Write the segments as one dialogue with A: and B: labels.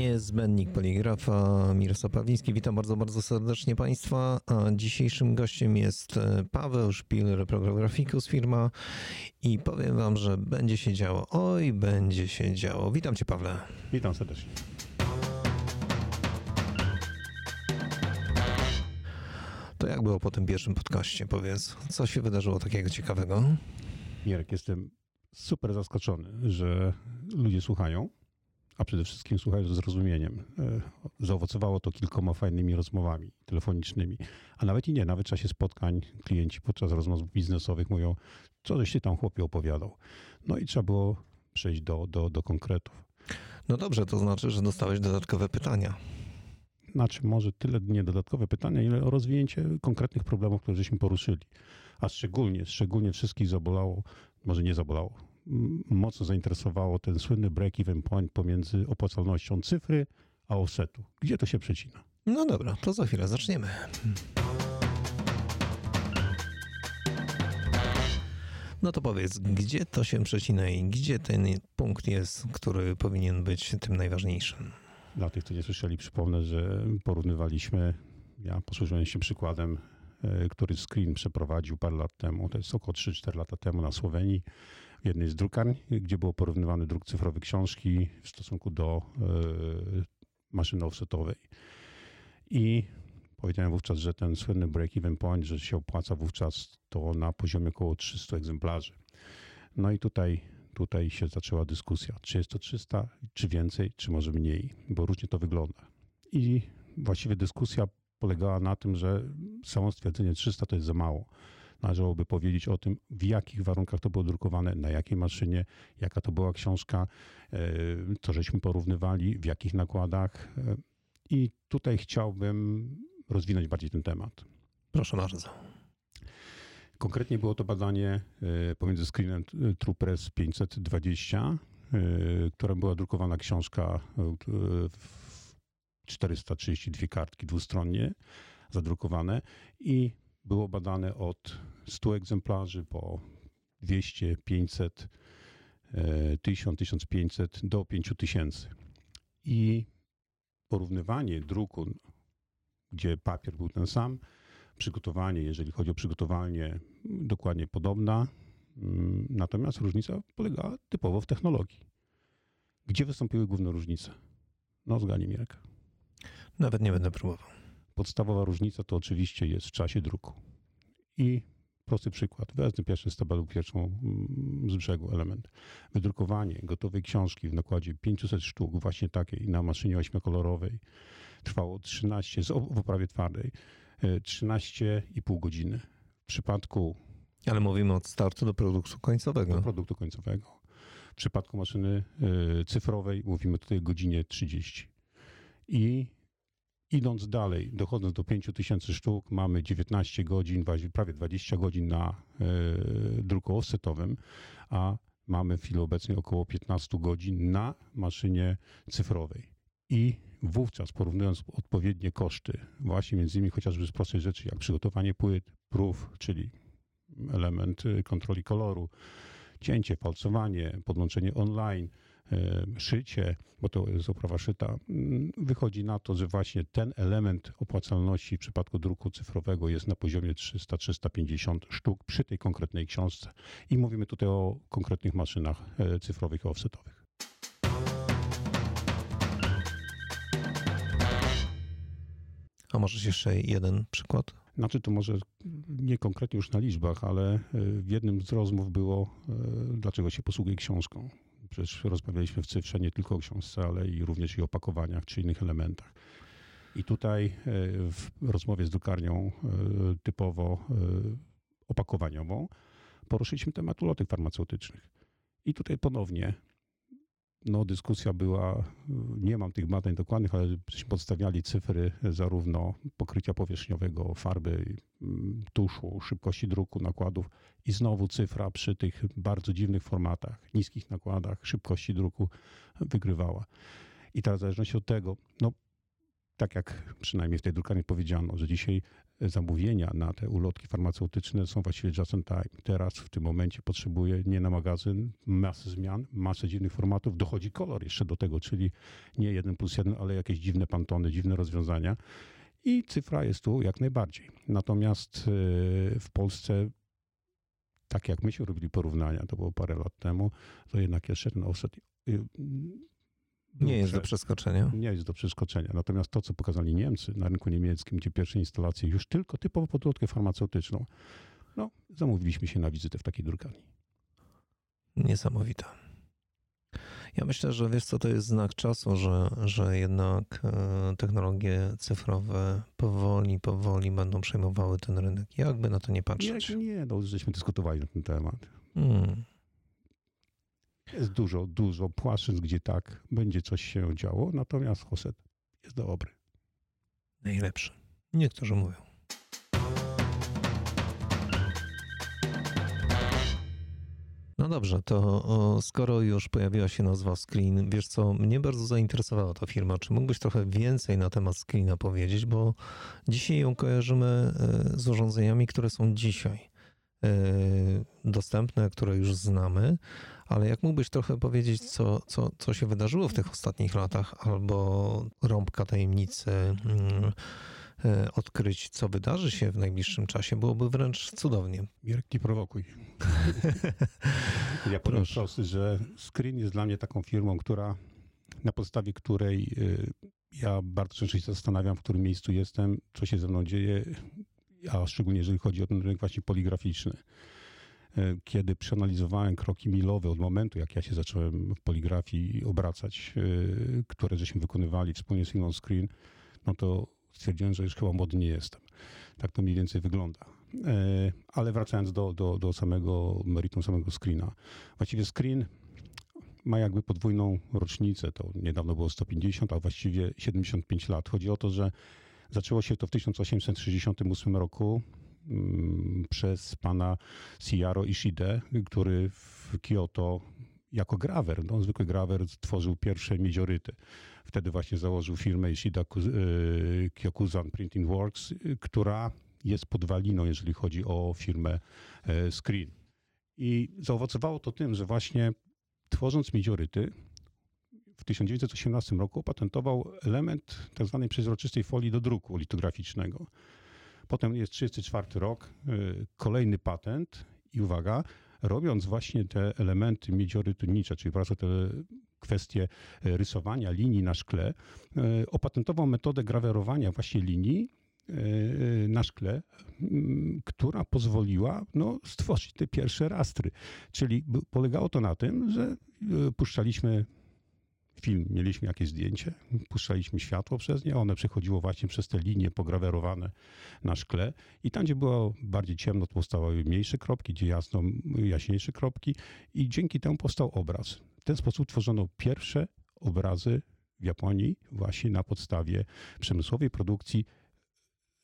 A: Niezbędnik poligrafa Mirosław Pawliński. Witam bardzo, bardzo serdecznie Państwa. A dzisiejszym gościem jest e, Paweł Szpil, reprografikus firma i powiem Wam, że będzie się działo. Oj, będzie się działo. Witam Cię Pawle.
B: Witam serdecznie.
A: To jak było po tym pierwszym podcaście? Powiedz, co się wydarzyło takiego ciekawego?
B: Mirek, jestem super zaskoczony, że ludzie słuchają a przede wszystkim słuchają ze zrozumieniem. E, zaowocowało to kilkoma fajnymi rozmowami telefonicznymi, a nawet i nie, nawet w czasie spotkań klienci podczas rozmów biznesowych mówią, co żeś ty tam chłopie opowiadał. No i trzeba było przejść do, do, do konkretów.
A: No dobrze, to znaczy, że dostałeś dodatkowe pytania.
B: Znaczy, może tyle nie dodatkowe pytania, ile o rozwinięcie konkretnych problemów, które żeśmy poruszyli. A szczególnie, szczególnie wszystkich zabolało, może nie zabolało, mocno zainteresowało ten słynny break-even point pomiędzy opłacalnością cyfry a offsetu. Gdzie to się przecina?
A: No dobra, to za chwilę zaczniemy. No to powiedz, gdzie to się przecina i gdzie ten punkt jest, który powinien być tym najważniejszym?
B: Dla tych, co nie słyszeli, przypomnę, że porównywaliśmy, ja posłużyłem się przykładem, e, który Screen przeprowadził parę lat temu, to jest około 3-4 lata temu na Słowenii jednej z drukarni, gdzie było porównywany druk cyfrowy książki w stosunku do e, maszyny offsetowej. I powiedziałem wówczas, że ten słynny break-even point, że się opłaca wówczas to na poziomie około 300 egzemplarzy. No i tutaj, tutaj się zaczęła dyskusja, czy jest to 300, czy więcej, czy może mniej, bo różnie to wygląda. I właściwie dyskusja polegała na tym, że samo stwierdzenie 300 to jest za mało należałoby powiedzieć o tym, w jakich warunkach to było drukowane, na jakiej maszynie, jaka to była książka, e, co żeśmy porównywali, w jakich nakładach. E, I tutaj chciałbym rozwinąć bardziej ten temat.
A: Proszę bardzo.
B: Konkretnie było to badanie e, pomiędzy screenem TruePress 520, która była drukowana książka 432 kartki dwustronnie zadrukowane i było badane od 100 egzemplarzy po 200, 500, 1000, 1500 do 5000. I porównywanie druku, gdzie papier był ten sam, przygotowanie, jeżeli chodzi o przygotowanie, dokładnie podobna, mm, natomiast różnica polegała typowo w technologii. Gdzie wystąpiły główne różnice? No, zgadnij Mirek.
A: Nawet nie będę próbował.
B: Podstawowa różnica to oczywiście jest w czasie druku. I prosty przykład. Wezmę pierwszy z tabelu, pierwszą mm, z brzegu element. Wydrukowanie gotowej książki w nakładzie 500 sztuk, właśnie takiej na maszynie ośmiokolorowej, trwało 13, w oprawie twardej, 13,5 e, godziny. W przypadku...
A: Ale mówimy od startu do produktu końcowego.
B: Do produktu końcowego. W przypadku maszyny e, cyfrowej mówimy tutaj o godzinie 30. I Idąc dalej, dochodząc do 5000 sztuk, mamy 19 godzin, prawie 20 godzin na y, druku offsetowym, a mamy w chwili obecnej około 15 godzin na maszynie cyfrowej. I wówczas porównując odpowiednie koszty, właśnie między innymi chociażby z prostej rzeczy jak przygotowanie płyt, prób, czyli element e, kontroli koloru, cięcie, falcowanie, podłączenie online, E, szycie, bo to jest oprawa szyta, wychodzi na to, że właśnie ten element opłacalności w przypadku druku cyfrowego jest na poziomie 300-350 sztuk przy tej konkretnej książce. I mówimy tutaj o konkretnych maszynach e, cyfrowych i offsetowych.
A: A możesz jeszcze jeden przykład?
B: Znaczy to może nie konkretnie już na liczbach, ale e, w jednym z rozmów było, dlaczego się posługuje książką. Przecież rozmawialiśmy w cyfrze nie tylko o książce, ale i również i o pakowaniach czy innych elementach. I tutaj e, w rozmowie z drukarnią e, typowo e, opakowaniową poruszyliśmy temat ulotek farmaceutycznych. I tutaj ponownie no, dyskusja była, nie mam tych badań dokładnych, ale podstawiali cyfry zarówno pokrycia powierzchniowego, farby, mm, tuszu, szybkości druku, nakładów i znowu cyfra przy tych bardzo dziwnych formatach, niskich nakładach, szybkości druku wygrywała. I teraz w zależności od tego, no tak jak przynajmniej w tej drukarni powiedziano, że dzisiaj zamówienia na te ulotki farmaceutyczne są właściwie just in time. Teraz w tym momencie potrzebuję nie na magazyn, masę zmian, masę dziwnych formatów, dochodzi kolor jeszcze do tego, czyli nie jeden plus jeden, ale jakieś dziwne pantony, dziwne rozwiązania. I cyfra jest tu jak najbardziej. Natomiast e, w Polsce, tak jak myśmy robili porównania, to było parę lat temu, to jednak jeszcze ten offset y,
A: nie jest do przeskoczenia.
B: Nie jest do przeskoczenia. Natomiast to, co pokazali Niemcy na rynku niemieckim, gdzie pierwsze instalacje już tylko typowo pod ulotkę farmaceutyczną, no, zamówiliśmy się na wizytę w takiej drukarni.
A: Niesamowite. Ja myślę, że wiesz co, to jest znak czasu, że, że jednak e, technologie cyfrowe powoli, powoli będą przejmowały ten rynek. Jakby na to nie patrzeć.
B: Nie, nie no, żeśmy dyskutowali na ten temat. Hmm. Jest dużo, dużo płaszczyzn, gdzie tak będzie coś się działo, natomiast Hoset jest dobry.
A: Najlepszy. Niektórzy mówią. No dobrze, to skoro już pojawiła się nazwa Screen, wiesz co, mnie bardzo zainteresowała ta firma. Czy mógłbyś trochę więcej na temat Screena powiedzieć? Bo dzisiaj ją kojarzymy e, z urządzeniami, które są dzisiaj dostępne, które już znamy, ale jak mógłbyś trochę powiedzieć, co, co, co się wydarzyło w tych ostatnich latach, albo rąbka tajemnicy, e, odkryć, co wydarzy się w najbliższym czasie, byłoby wręcz cudownie.
B: Mirek, nie prowokuj. ja powiem prosty, że Screen jest dla mnie taką firmą, która na podstawie której y, ja bardzo często się zastanawiam, w którym miejscu jestem, co się ze mną dzieje, a szczególnie jeżeli chodzi o ten rynek właśnie poligraficzny. E, kiedy przeanalizowałem kroki milowe od momentu, jak ja się zacząłem w poligrafii obracać, e, które żeśmy wykonywali wspólnie z Ingon Screen, no to stwierdziłem, że już chyba młody nie jestem. Tak to mniej więcej wygląda. E, ale wracając do, do, do samego meritum, samego screena. Właściwie screen ma jakby podwójną rocznicę. To niedawno było 150, a właściwie 75 lat. Chodzi o to, że zaczęło się to w 1868 roku Mm, przez pana Siaro Ishide, który w Kyoto jako grawer, no, zwykły grawer, tworzył pierwsze miedzioryty. Wtedy właśnie założył firmę Ishida y, Kyokuzan Printing Works, która jest podwaliną, jeżeli chodzi o firmę e, Screen. I zaowocowało to tym, że właśnie tworząc miedzioryty, 1918 roku opatentował element tzw. Tak przezroczystej folii do druku litograficznego. Potem jest 34 rok, y, kolejny patent i uwaga, robiąc właśnie te elementy miedziorytnicze, czyli po te kwestie y, rysowania linii na szkle, y, opatentował metodę grawerowania właśnie linii na szkle, mm, która pozwoliła no, stworzyć te pierwsze rastry. Czyli polegało to na tym, że puszczaliśmy film, mieliśmy jakieś zdjęcie, puszczaliśmy światło przez nie, one przechodziło właśnie przez te linie pograwerowane na szkle i tam, gdzie było bardziej ciemno, to powstawały mniejsze kropki, gdzie jasno, jaśniejsze kropki i dzięki temu powstał obraz. W ten sposób tworzono pierwsze obrazy w Japonii właśnie na podstawie przemysłowej produkcji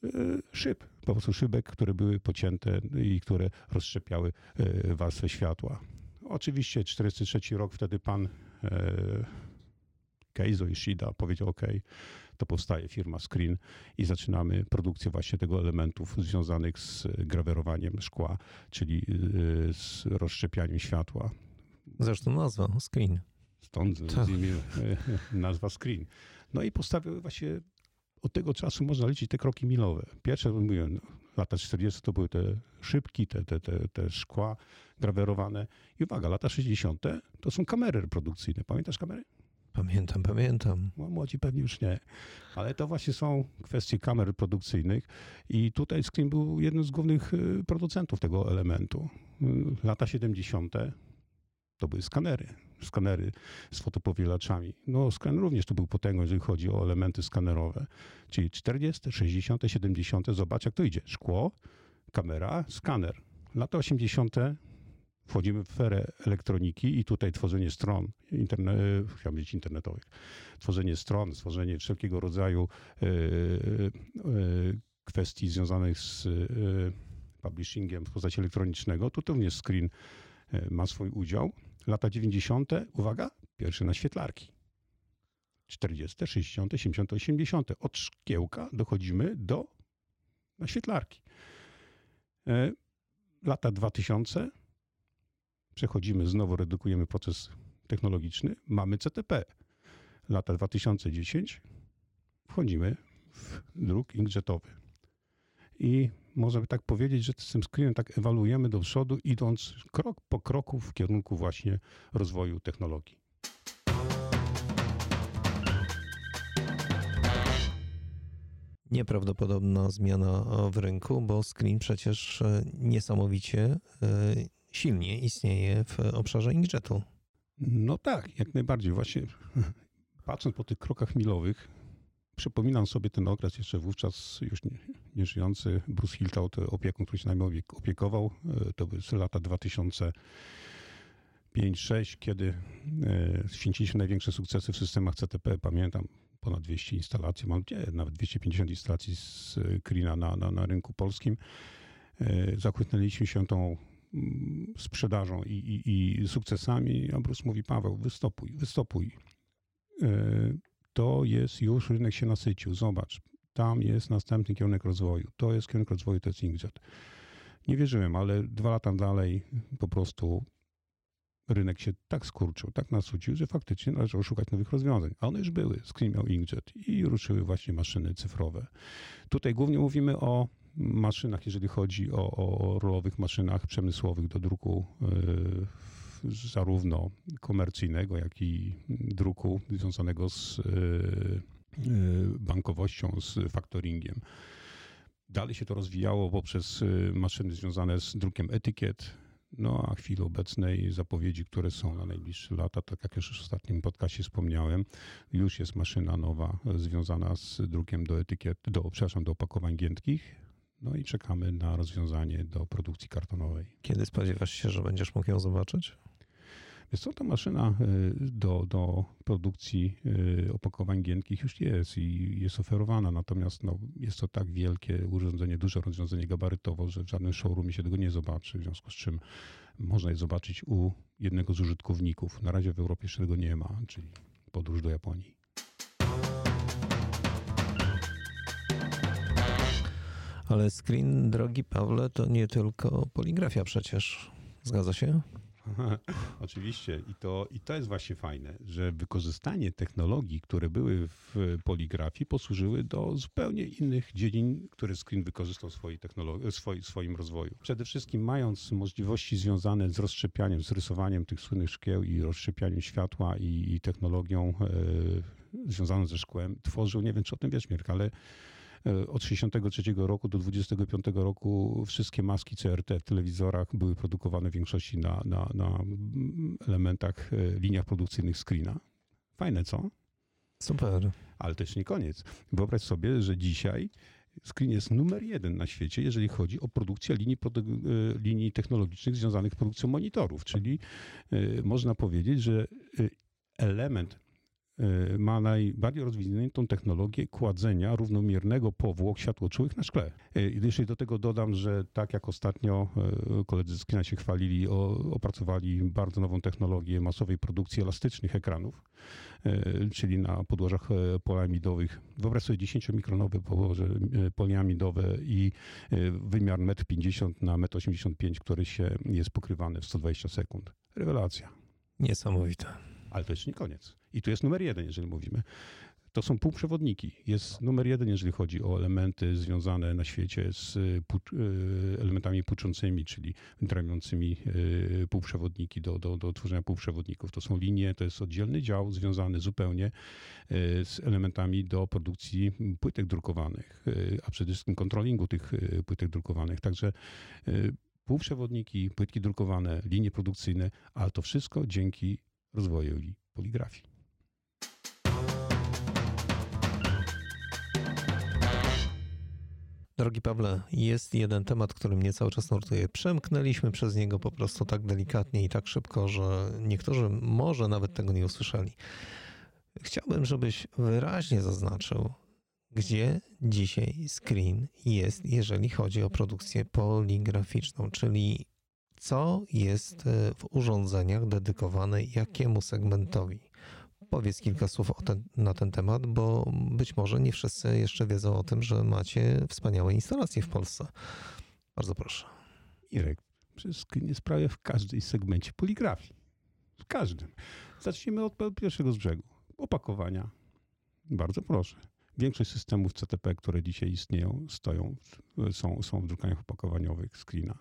B: e, szyb, po prostu szybek, które były pocięte i które rozszczepiały e, warstwę światła. Oczywiście 43 rok, wtedy pan e, Keizo Ishida powiedział, OK, to powstaje firma Screen i zaczynamy produkcję właśnie tego elementów związanych z grawerowaniem szkła, czyli y, z rozszczepianiem światła.
A: Zresztą nazwa, Screen.
B: Stąd tak. nazwa Screen. No i postawił właśnie od tego czasu można liczyć te kroki milowe. Pierwsze, mówiłem, no, lata 40 to były te szybki, te, te, te, te szkła grawerowane. I uwaga, lata 60 to są kamery reprodukcyjne. Pamiętasz kamery?
A: Pamiętam, pamiętam.
B: No, młodzi pewnie już nie. Ale to właśnie są kwestie kamer produkcyjnych i tutaj Screen był jednym z głównych y, producentów tego elementu. Y, lata 70. to były skanery. Skanery z fotopowielaczami. No, skan również to był potęgą, jeżeli chodzi o elementy skanerowe. Czyli 40., 60., 70. Zobacz, jak to idzie. Szkło, kamera, skaner. Lata 80 wchodzimy w ferę elektroniki i tutaj tworzenie stron, interne, chciałbym powiedzieć internetowych, tworzenie stron, tworzenie wszelkiego rodzaju e, e, kwestii związanych z e, publishingiem w postaci elektronicznego, tu również screen ma swój udział. Lata 90., uwaga, pierwsze naświetlarki. 40., 60., 70., 80. Od szkiełka dochodzimy do na świetlarki. E, lata 2000 przechodzimy, znowu redukujemy proces technologiczny, mamy CTP. Lata 2010 wchodzimy w druk inkjetowy. I można tak powiedzieć, że z tym screenem tak ewaluujemy do przodu, idąc krok po kroku w kierunku właśnie rozwoju technologii.
A: Nieprawdopodobna zmiana w rynku, bo screen przecież e, niesamowicie e, silnie istnieje w obszarze inkjetu.
B: No tak, jak najbardziej. Właśnie patrząc po tych krokach milowych, przypominam sobie ten okres jeszcze wówczas już nie, nieżyjący Bruce Hiltau, to opiekun, który się nami opiekował. E, to były lata 2005-2006, kiedy święciliśmy największe sukcesy w systemach CTP. Pamiętam, ponad 200 instalacji, mam nie, nawet 250 instalacji z Krina na, na, na rynku polskim. E, zachwytnęliśmy się tą sprzedażą i, i, i sukcesami, a Bruce mówi, Paweł, wystopuj, wystopuj. E, to jest już, rynek się nasycił, zobacz, tam jest następny kierunek rozwoju. To jest kierunek rozwoju, to jest inkjet. Nie wierzyłem, ale dwa lata dalej po prostu rynek się tak skurczył, tak nasucił, że faktycznie należało szukać nowych rozwiązań. A one już były. Screen miał inkjet i ruszyły właśnie maszyny cyfrowe. Tutaj głównie mówimy o maszynach, jeżeli chodzi o, o rolowych maszynach przemysłowych do druku yy, zarówno komercyjnego, jak i druku związanego z yy, bankowością, z faktoringiem. Dalej się to rozwijało poprzez maszyny związane z drukiem etykiet, no a w chwili obecnej zapowiedzi, które są na najbliższe lata, tak jak już w ostatnim podcastie wspomniałem, już jest maszyna nowa związana z drukiem do etykiet, do, przepraszam, do opakowań giętkich. No i czekamy na rozwiązanie do produkcji kartonowej.
A: Kiedy spodziewasz się, że będziesz mógł ją zobaczyć?
B: Jest to ta maszyna y, do, do produkcji y, opakowań giętkich już jest i jest oferowana, natomiast no, jest to tak wielkie urządzenie, duże rozwiązanie gabarytowo, że w żadnym showroomie się tego nie zobaczy, w związku z czym można je zobaczyć u jednego z użytkowników. Na razie w Europie jeszcze tego nie ma, czyli podróż do Japonii.
A: Ale screen, drogi Pawle, to nie tylko poligrafia przecież. Zgadza się?
B: Oczywiście. I to, I to jest właśnie fajne, że wykorzystanie technologii, które były w poligrafii, posłużyły do zupełnie innych dziedzin, które Screen wykorzystał w swojej technologii, swoi, swoim rozwoju. Przede wszystkim mając możliwości związane z rozszczepianiem, z rysowaniem tych słynnych szkieł i rozszczepianiem światła i, i technologią e, związaną ze szkłem, tworzył, nie wiem czy o tym wiesz Mirka, ale od 1963 roku do 25 roku wszystkie maski CRT w telewizorach były produkowane w większości na, na, na elementach, e, liniach produkcyjnych screena. Fajne, co?
A: Super.
B: Ale też nie koniec. Wyobraź sobie, że dzisiaj Screen jest numer jeden na świecie, jeżeli chodzi o produkcję linii, e, linii technologicznych związanych z produkcją monitorów. Czyli można powiedzieć, że element ma najbardziej rozwiniętą technologię kładzenia równomiernego powłok światłoczułych na szkle. Y, jeśli do tego dodam, że tak jak ostatnio y, koledzy z kina się chwalili, opracowali bardzo nową technologię masowej produkcji elastycznych ekranów, czyli na podłożach poliamidowych. Wyobraź sobie 10-mikronowe podłoże poliamidowe i wymiar 1,50 m na 1,85 m, który się jest pokrywany w 120 sekund. Rewelacja.
A: Niesamowite.
B: Ale to jeszcze nie koniec. I tu jest numer jeden, jeżeli mówimy. To są półprzewodniki. Jest numer jeden, jeżeli chodzi o elementy związane na świecie z y, elementami płuczącymi, czyli wydramiającymi y, półprzewodniki do, do, do tworzenia półprzewodników. To są linie, to jest oddzielny dział związany zupełnie y, z elementami do produkcji płytek drukowanych, a przede wszystkim kontrolingu tych płytek drukowanych. Także półprzewodniki, płytki drukowane, linie produkcyjne, ale to wszystko dzięki rozwojowi poligrafii.
A: Drogi Pawle, jest jeden temat, który mnie cały czas nurtuje. Przemknęliśmy przez niego po prostu tak delikatnie i tak szybko, że niektórzy może nawet tego nie usłyszeli. Chciałbym, żebyś wyraźnie zaznaczył, gdzie dzisiaj screen jest, jeżeli chodzi o produkcję poligraficzną, czyli co jest w urządzeniach dedykowane jakiemu segmentowi powiedz kilka słów ten, na ten temat, bo być może nie wszyscy jeszcze wiedzą o tym, że macie wspaniałe instalacje w Polsce. Bardzo proszę.
B: Irek, jest prawie w każdej segmencie poligrafii. W każdym. Zacznijmy od pierwszego z brzegu. Opakowania. Bardzo proszę. Większość systemów CTP, które dzisiaj istnieją, stoją, są, są w drukaniach opakowaniowych, screena.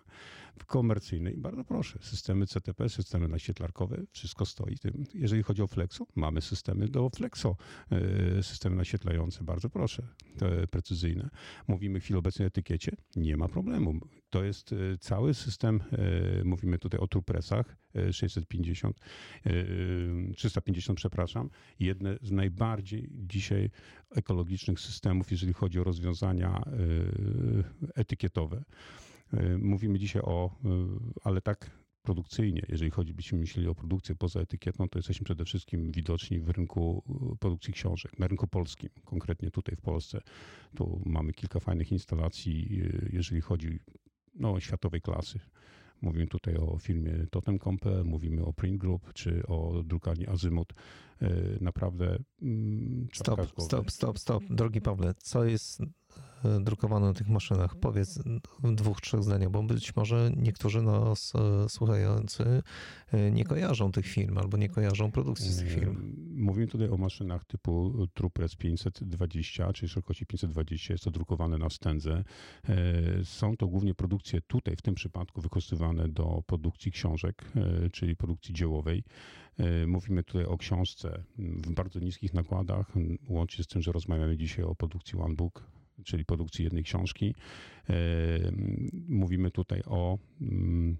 B: W komercyjnej, bardzo proszę, systemy CTP, systemy naświetlarkowe, wszystko stoi. Jeżeli chodzi o Flexo, mamy systemy do Flexo, e, systemy naświetlające, bardzo proszę, precyzyjne. Mówimy chwilę obecnej o etykiecie, nie ma problemu. To jest e, cały system, e, mówimy tutaj o trupresach, 650, 350, przepraszam, jedne z najbardziej dzisiaj ekologicznych systemów, jeżeli chodzi o rozwiązania etykietowe. Mówimy dzisiaj o, ale tak produkcyjnie, jeżeli chodzi, byśmy myśleli o produkcję poza etykietą, to jesteśmy przede wszystkim widoczni w rynku produkcji książek, na rynku polskim, konkretnie tutaj w Polsce. Tu mamy kilka fajnych instalacji, jeżeli chodzi no, o światowej klasy. Mówimy tutaj o firmie Totem Compel, mówimy o Print Group czy o drukarni Azymut. E, naprawdę.
A: Mm, stop, stop, stop, stop. Drogi Pawle, co jest E, drukowane na tych maszynach? Powiedz w dwóch, trzech zdaniach, bo być może niektórzy nas e, słuchający e, nie kojarzą tych firm albo nie kojarzą produkcji z tych firm.
B: Mówimy tutaj o maszynach typu TruePress 520, czyli szerokości 520, jest to drukowane na stędze. Są to głównie produkcje tutaj, w tym przypadku wykorzystywane do produkcji książek, czyli produkcji dziełowej. Mówimy tutaj o książce w bardzo niskich nakładach, łącznie z tym, że rozmawiamy dzisiaj o produkcji OneBook, czyli produkcji jednej książki. E, mówimy tutaj o mm,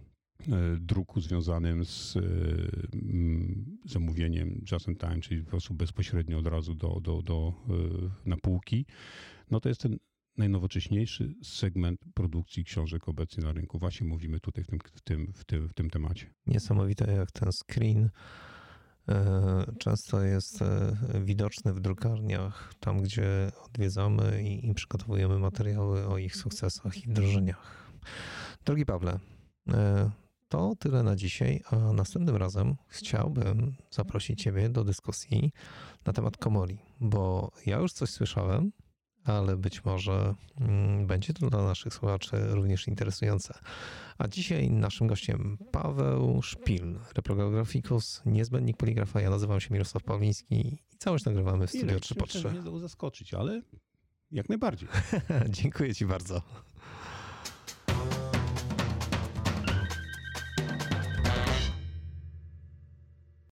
B: e, druku związanym z mm, zamówieniem just in time, czyli po prostu bezpośrednio od razu do, do, do, e, na półki. No to jest ten najnowocześniejszy segment produkcji książek obecnie na rynku. Właśnie mówimy tutaj w tym, w tym, w tym, w tym temacie.
A: Niesamowite jak ten screen E, często jest e, widoczny w drukarniach, tam gdzie odwiedzamy i, i przygotowujemy materiały o ich sukcesach i wdrożeniach. Drogi Pawle, e, to tyle na dzisiaj, a następnym razem chciałbym zaprosić Ciebie do dyskusji na temat komori, bo ja już coś słyszałem, ale być może mm, będzie to dla naszych słuchaczy również interesujące. A dzisiaj naszym gościem Paweł Szpil, reprografikus, niezbędnik poligrafa. Ja nazywam się Mirosław Pawliński i całość nagrywamy w studio 3 po 3.
B: Nie zaskoczyć, ale jak najbardziej.
A: Dziękuję Ci bardzo.